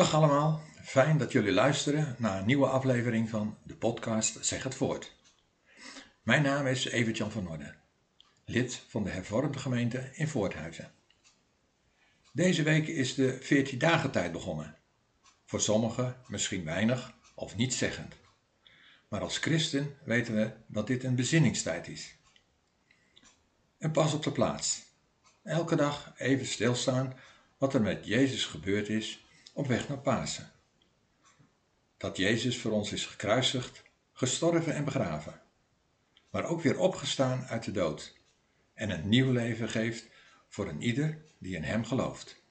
Dag allemaal, fijn dat jullie luisteren naar een nieuwe aflevering van de podcast Zeg het Voort. Mijn naam is Evert-Jan van Orde, lid van de hervormde gemeente in Voorthuizen. Deze week is de 14 dagen tijd begonnen. Voor sommigen misschien weinig of niet zeggend. Maar als christen weten we dat dit een bezinningstijd is. En pas op de plaats. Elke dag even stilstaan wat er met Jezus gebeurd is op weg naar Pasen. Dat Jezus voor ons is gekruisigd, gestorven en begraven, maar ook weer opgestaan uit de dood en een nieuw leven geeft voor een ieder die in Hem gelooft.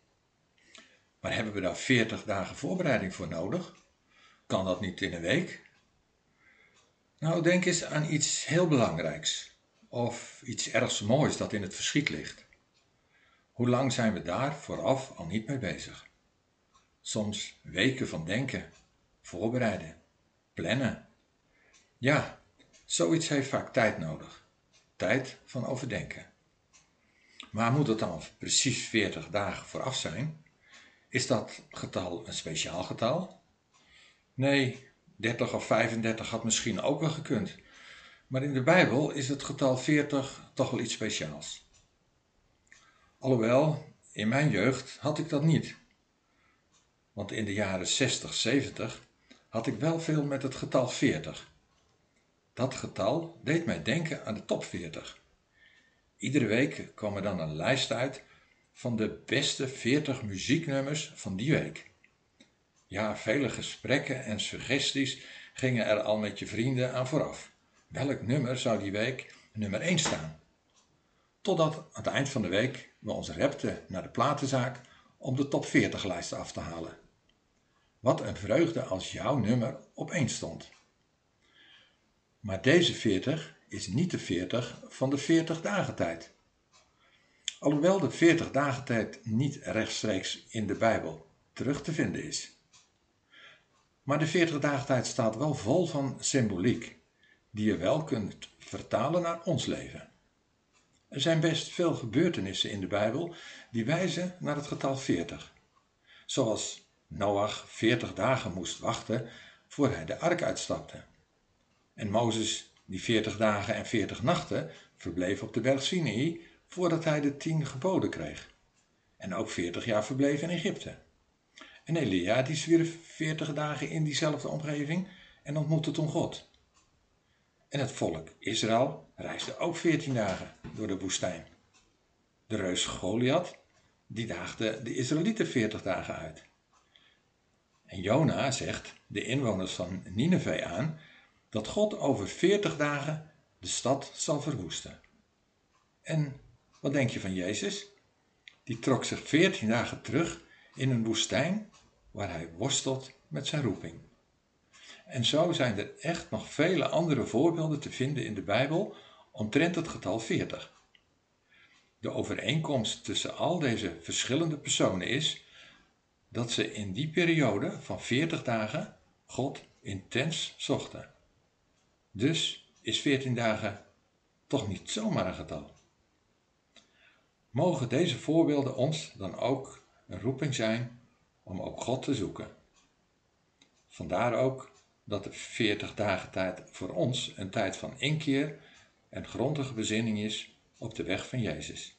Maar hebben we daar 40 dagen voorbereiding voor nodig? Kan dat niet in een week? Nou, denk eens aan iets heel belangrijks of iets ergs moois dat in het verschiet ligt. Hoe lang zijn we daar vooraf al niet mee bezig? Soms weken van denken, voorbereiden, plannen. Ja, zoiets heeft vaak tijd nodig. Tijd van overdenken. Maar moet het dan precies 40 dagen vooraf zijn? Is dat getal een speciaal getal? Nee, 30 of 35 had misschien ook wel gekund. Maar in de Bijbel is het getal 40 toch wel iets speciaals. Alhoewel, in mijn jeugd had ik dat niet. Want in de jaren 60, 70 had ik wel veel met het getal 40. Dat getal deed mij denken aan de top 40. Iedere week kwam er dan een lijst uit van de beste 40 muzieknummers van die week. Ja, vele gesprekken en suggesties gingen er al met je vrienden aan vooraf. Welk nummer zou die week nummer 1 staan? Totdat aan het eind van de week we ons repten naar de platenzaak om de top 40 lijst af te halen. Wat een vreugde als jouw nummer op 1 stond. Maar deze 40 is niet de 40 van de 40 dagen tijd. Alhoewel de 40 dagen tijd niet rechtstreeks in de Bijbel terug te vinden is. Maar de 40 dagen tijd staat wel vol van symboliek, die je wel kunt vertalen naar ons leven. Er zijn best veel gebeurtenissen in de Bijbel die wijzen naar het getal 40. Zoals Noach 40 dagen moest wachten voor hij de ark uitstapte. En Mozes, die 40 dagen en 40 nachten verbleef op de berg Sinai voordat hij de tien geboden kreeg. En ook 40 jaar verbleef in Egypte. En Elia, die zwierf 40 dagen in diezelfde omgeving en ontmoette toen God. En het volk Israël reisde ook 14 dagen door de woestijn. De reus Goliath, die daagde de Israëlieten 40 dagen uit. En Jona zegt de inwoners van Nineveh aan dat God over 40 dagen de stad zal verwoesten. En wat denk je van Jezus? Die trok zich 14 dagen terug in een woestijn waar hij worstelt met zijn roeping. En zo zijn er echt nog vele andere voorbeelden te vinden in de Bijbel omtrent het getal 40. De overeenkomst tussen al deze verschillende personen is dat ze in die periode van 40 dagen God intens zochten. Dus is 14 dagen toch niet zomaar een getal. Mogen deze voorbeelden ons dan ook een roeping zijn om ook God te zoeken. Vandaar ook dat de 40 dagen tijd voor ons een tijd van inkeer en grondige bezinning is op de weg van Jezus.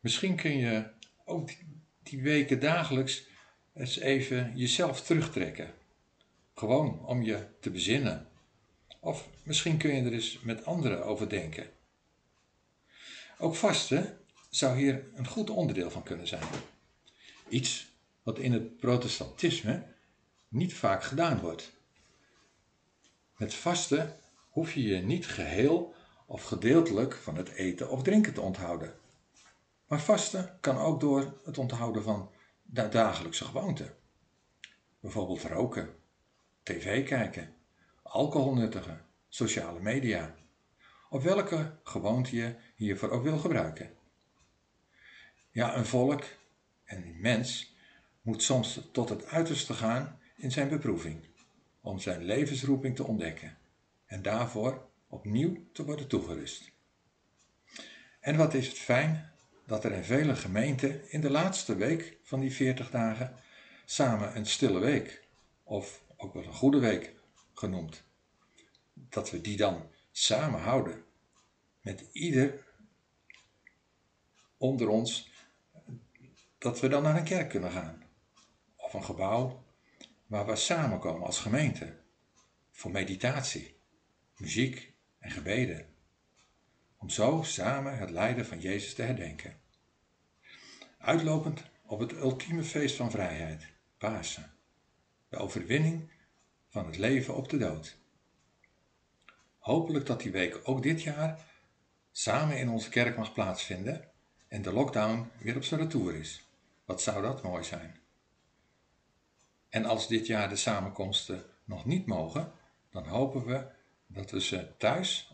Misschien kun je ook die weken dagelijks eens even jezelf terugtrekken. Gewoon om je te bezinnen. Of misschien kun je er eens met anderen over denken. Ook vasten zou hier een goed onderdeel van kunnen zijn. Iets wat in het protestantisme niet vaak gedaan wordt. Met vasten hoef je je niet geheel of gedeeltelijk van het eten of drinken te onthouden. Maar vasten kan ook door het onthouden van dagelijkse gewoonten. Bijvoorbeeld roken, tv kijken, alcohol nuttigen, sociale media. Of welke gewoonte je hiervoor ook wil gebruiken. Ja, een volk en een mens moet soms tot het uiterste gaan in zijn beproeving, om zijn levensroeping te ontdekken en daarvoor opnieuw te worden toegerust. En wat is het fijn dat er in vele gemeenten in de laatste week van die 40 dagen samen een stille week, of ook wel een goede week genoemd. Dat we die dan samen houden, met ieder onder ons, dat we dan naar een kerk kunnen gaan, of een gebouw waar we samenkomen als gemeente, voor meditatie, muziek en gebeden, om zo samen het lijden van Jezus te herdenken. Uitlopend op het ultieme feest van vrijheid, Pasen, de overwinning van het leven op de dood. Hopelijk dat die week ook dit jaar samen in onze kerk mag plaatsvinden en de lockdown weer op zijn retour is. Wat zou dat mooi zijn? En als dit jaar de samenkomsten nog niet mogen, dan hopen we dat we ze thuis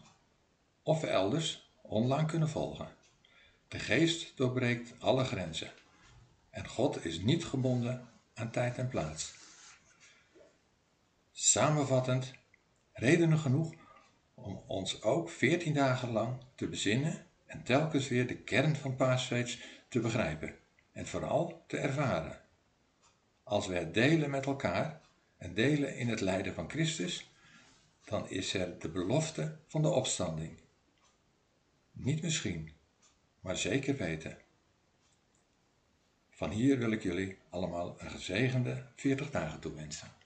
of elders online kunnen volgen. De geest doorbreekt alle grenzen en God is niet gebonden aan tijd en plaats. Samenvattend, redenen genoeg om ons ook veertien dagen lang te bezinnen en telkens weer de kern van paasfeest te begrijpen en vooral te ervaren. Als we het delen met elkaar en delen in het lijden van Christus, dan is er de belofte van de opstanding. Niet misschien, maar zeker weten. Van hier wil ik jullie allemaal een gezegende 40 dagen toewensen.